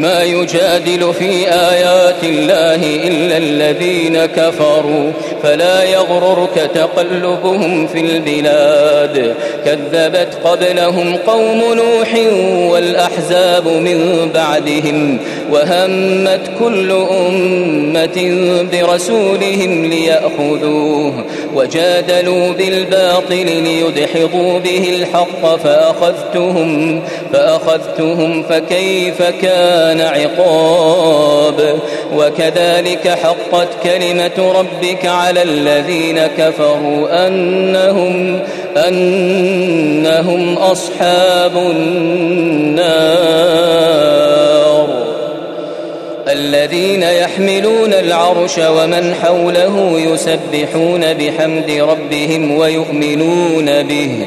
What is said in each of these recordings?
ما يجادل في آيات الله إلا الذين كفروا فلا يغررك تقلبهم في البلاد كذبت قبلهم قوم نوح والأحزاب من بعدهم وهمت كل أمة برسولهم ليأخذوه وجادلوا بالباطل ليدحضوا به الحق فأخذتهم فأخذتهم فكيف كان عقاب. وكذلك حقت كلمة ربك على الذين كفروا أنهم أنهم أصحاب النار. الذين يحملون العرش ومن حوله يسبحون بحمد ربهم ويؤمنون به.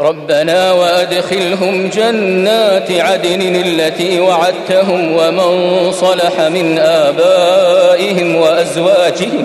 ربنا وأدخلهم جنات عدن التي وعدتهم ومن صلح من آبائهم وأزواجهم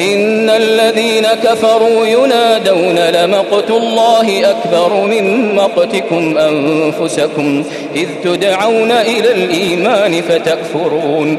إن الذين كفروا ينادون لمقت الله أكبر من مقتكم أنفسكم إذ تدعون إلى الإيمان فتكفرون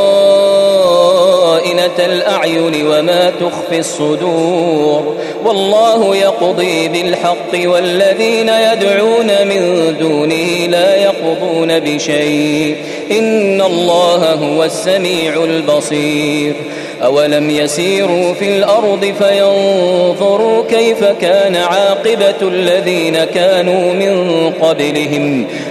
خائنة الأعين وما تخفي الصدور والله يقضي بالحق والذين يدعون من دونه لا يقضون بشيء إن الله هو السميع البصير أولم يسيروا في الأرض فينظروا كيف كان عاقبة الذين كانوا من قبلهم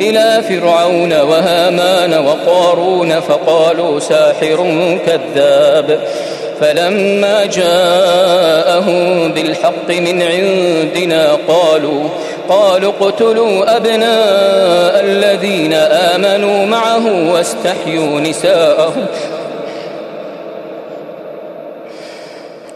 إلى فرعون وهامان وقارون فقالوا ساحر كذاب فلما جاءهم بالحق من عندنا قالوا قالوا اقتلوا أبناء الذين آمنوا معه واستحيوا نساءهم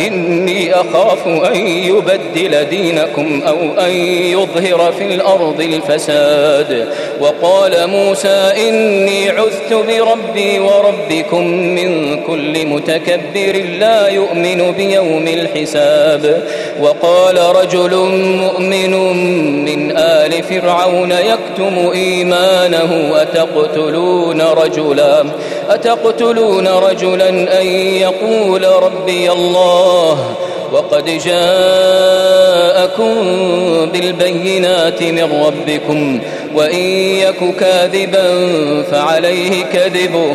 إني أخاف أن يبدل دينكم أو أن يظهر في الأرض الفساد. وقال موسى إني عذت بربي وربكم من كل متكبر لا يؤمن بيوم الحساب. وقال رجل مؤمن من فرعون يكتم إيمانه أتقتلون رجلا؟ أتقتلون رجلا أن يقول ربي الله وقد جاءكم بالبينات من ربكم وإن يك كاذبا فعليه كذبه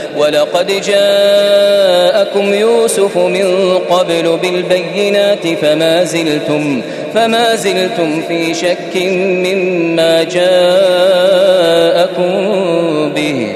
ولقد جاءكم يوسف من قبل بالبينات فما زلتم فما زلتم في شك مما جاءكم به.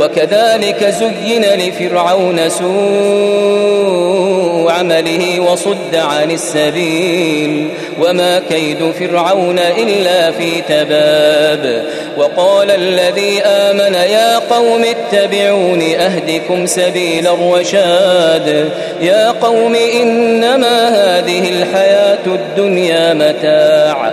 وكذلك زين لفرعون سوء عمله وصد عن السبيل وما كيد فرعون إلا في تباب وقال الذي آمن يا قوم اتبعون أهدكم سبيل الرشاد يا قوم إنما هذه الحياة الدنيا متاع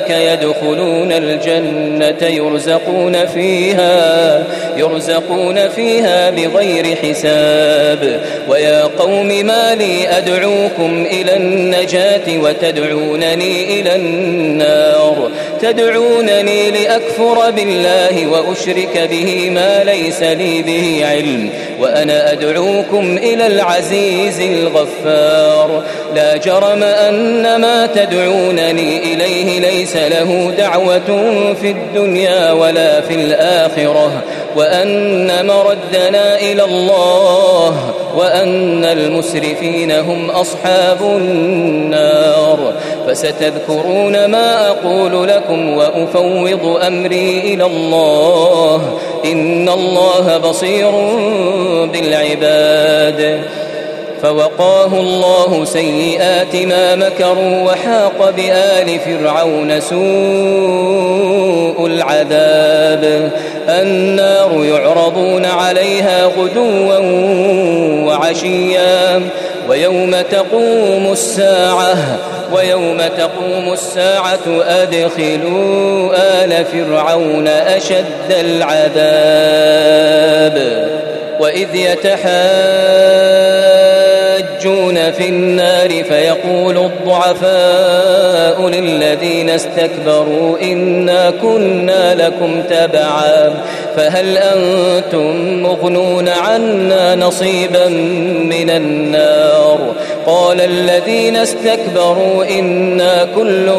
أولئك يدخلون الجنة يرزقون فيها يرزقون فيها بغير حساب. ويا قوم ما لي أدعوكم إلى النجاة وتدعونني إلى النار. تدعونني لأكفر بالله وأشرك به ما ليس لي به علم وأنا أدعوكم إلى العزيز الغفار. لا جرم أن ما تدعونني إليه ليس له دعوة في الدنيا ولا في الآخرة. وأن مردنا إلى الله وأن المسرفين هم أصحاب النار. فستذكرون ما أقول لكم وأفوض أمري إلى الله. إن الله بصير بالعباد. فوقاه الله سيئات ما مكروا وحاق بآل فرعون سوء العذاب. يعرضون عليها غدوا وعشيا. ويوم تقوم الساعة ويوم تقوم الساعة أدخلوا آل فرعون أشد العذاب. وإذ يتحاجون في النار فيقول الضعفاء للذين استكبروا إنا كنا لكم تبعا فهل أنتم مغنون عنا نصيبا من النار قال الذين استكبروا إنا كل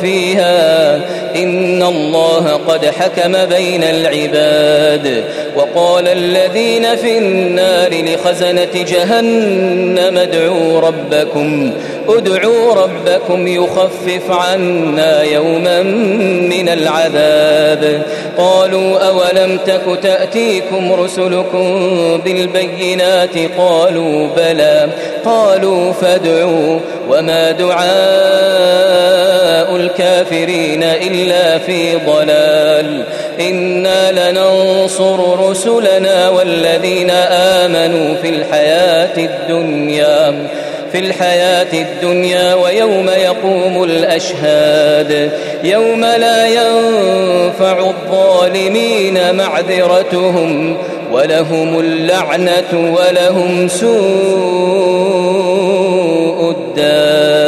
فيها إن الله قد حكم بين العباد وقال الذين في النار لخزنة جهنم ادعوا ربكم ادعوا ربكم يخفف عنا يوما من العذاب. قالوا أولم تك تأتيكم رسلكم بالبينات؟ قالوا بلى. قالوا فادعوا. وما دعاء الكافرين إلا في ضلال. إنا لننصر رسلنا والذين آمنوا في الحياة الدنيا في الحياة الدنيا ويوم يقوم الأشهاد. يوم لا ينفع الظالمين معذرتهم ولهم اللعنة ولهم سوء الدار.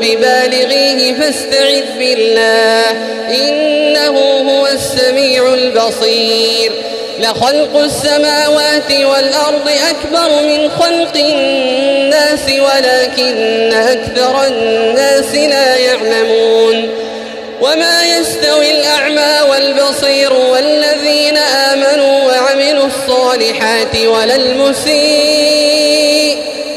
ببالغيه فاستعذ بالله إنه هو السميع البصير. لخلق السماوات والأرض أكبر من خلق الناس ولكن أكثر الناس لا يعلمون. وما يستوي الأعمى والبصير والذين آمنوا وعملوا الصالحات ولا المسيء.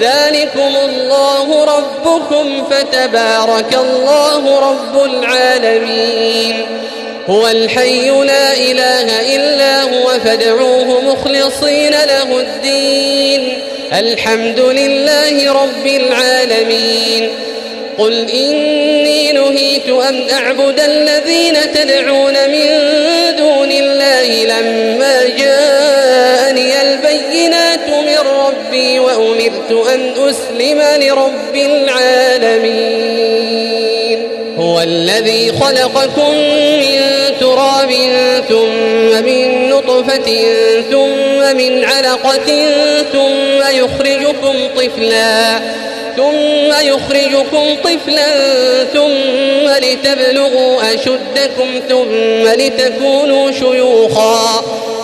ذلكم الله ربكم فتبارك الله رب العالمين. هو الحي لا إله إلا هو فادعوه مخلصين له الدين. الحمد لله رب العالمين. قل إني نهيت أن أعبد الذين تدعون من دون الله لما جاءني وأمرت أن أسلم لرب العالمين. هو الذي خلقكم من تراب ثم من نطفة ثم من علقة ثم يخرجكم طفلاً ثم يخرجكم طفلا ثم لتبلغوا أشدكم ثم لتكونوا شيوخا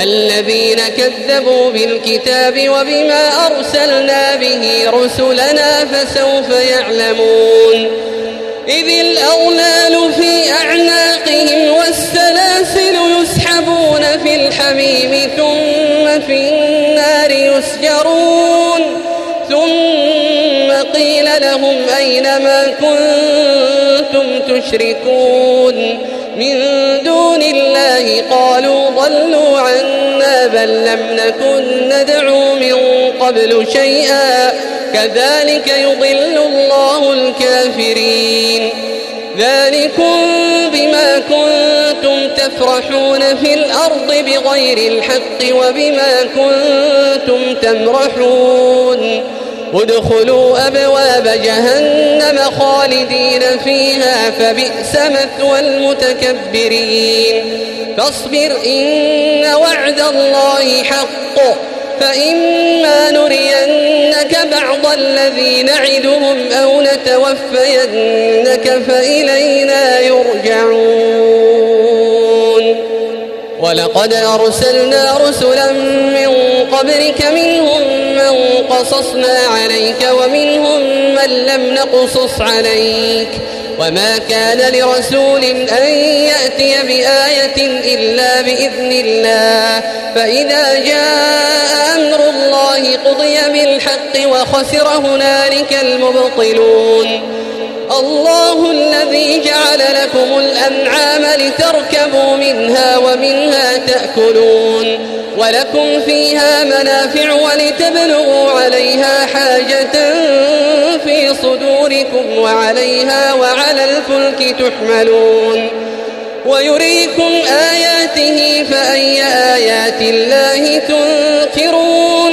الذين كذبوا بالكتاب وبما أرسلنا به رسلنا فسوف يعلمون. إذ الأغلال في أعناقهم والسلاسل يسحبون في الحميم ثم في النار يسجرون. ثم قيل لهم أين ما كنتم تشركون؟ من دون الله قالوا ضلوا عنا بل لم نكن ندعو من قبل شيئا. كذلك يضل الله الكافرين. ذلكم بما كنتم تفرحون في الأرض بغير الحق وبما كنتم تمرحون. ادخلوا أبواب جهنم خالدين فيها فبئس مثوى المتكبرين. فاصبر إن وعد الله حق. فإما نرينك بعض الذي نعدهم أو نتوفينك فإلينا يرجعون. ولقد أرسلنا رسلا من قبلك من قصصنا عليك ومنهم من لم نقصص عليك وما كان لرسول أن يأتي بآية إلا بإذن الله فإذا جاء أمر الله قضي بالحق وخسر هنالك المبطلون الله الذي جعل لكم الأنعام لتركبوا منها ومنها تأكلون ولكم فيها منافع ولتبلغوا عليها حاجة في صدوركم وعليها وعلى الفلك تحملون. ويريكم آياته فأي آيات الله تنكرون.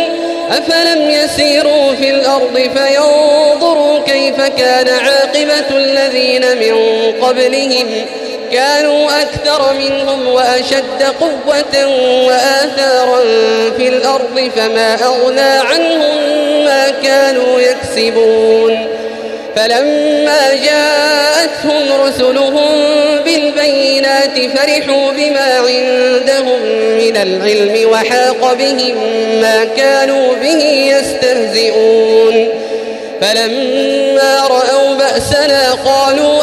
أفلم يسيروا في الأرض فينظروا كيف كان عاقبة الذين من قبلهم كانوا أكثر منهم وأشد قوة وآثارا في الأرض فما أغنى عنهم ما كانوا يكسبون. فلما جاءتهم رسلهم بالبينات فرحوا بما عندهم من العلم وحاق بهم ما كانوا به يستهزئون. فلما رأوا بأسنا قالوا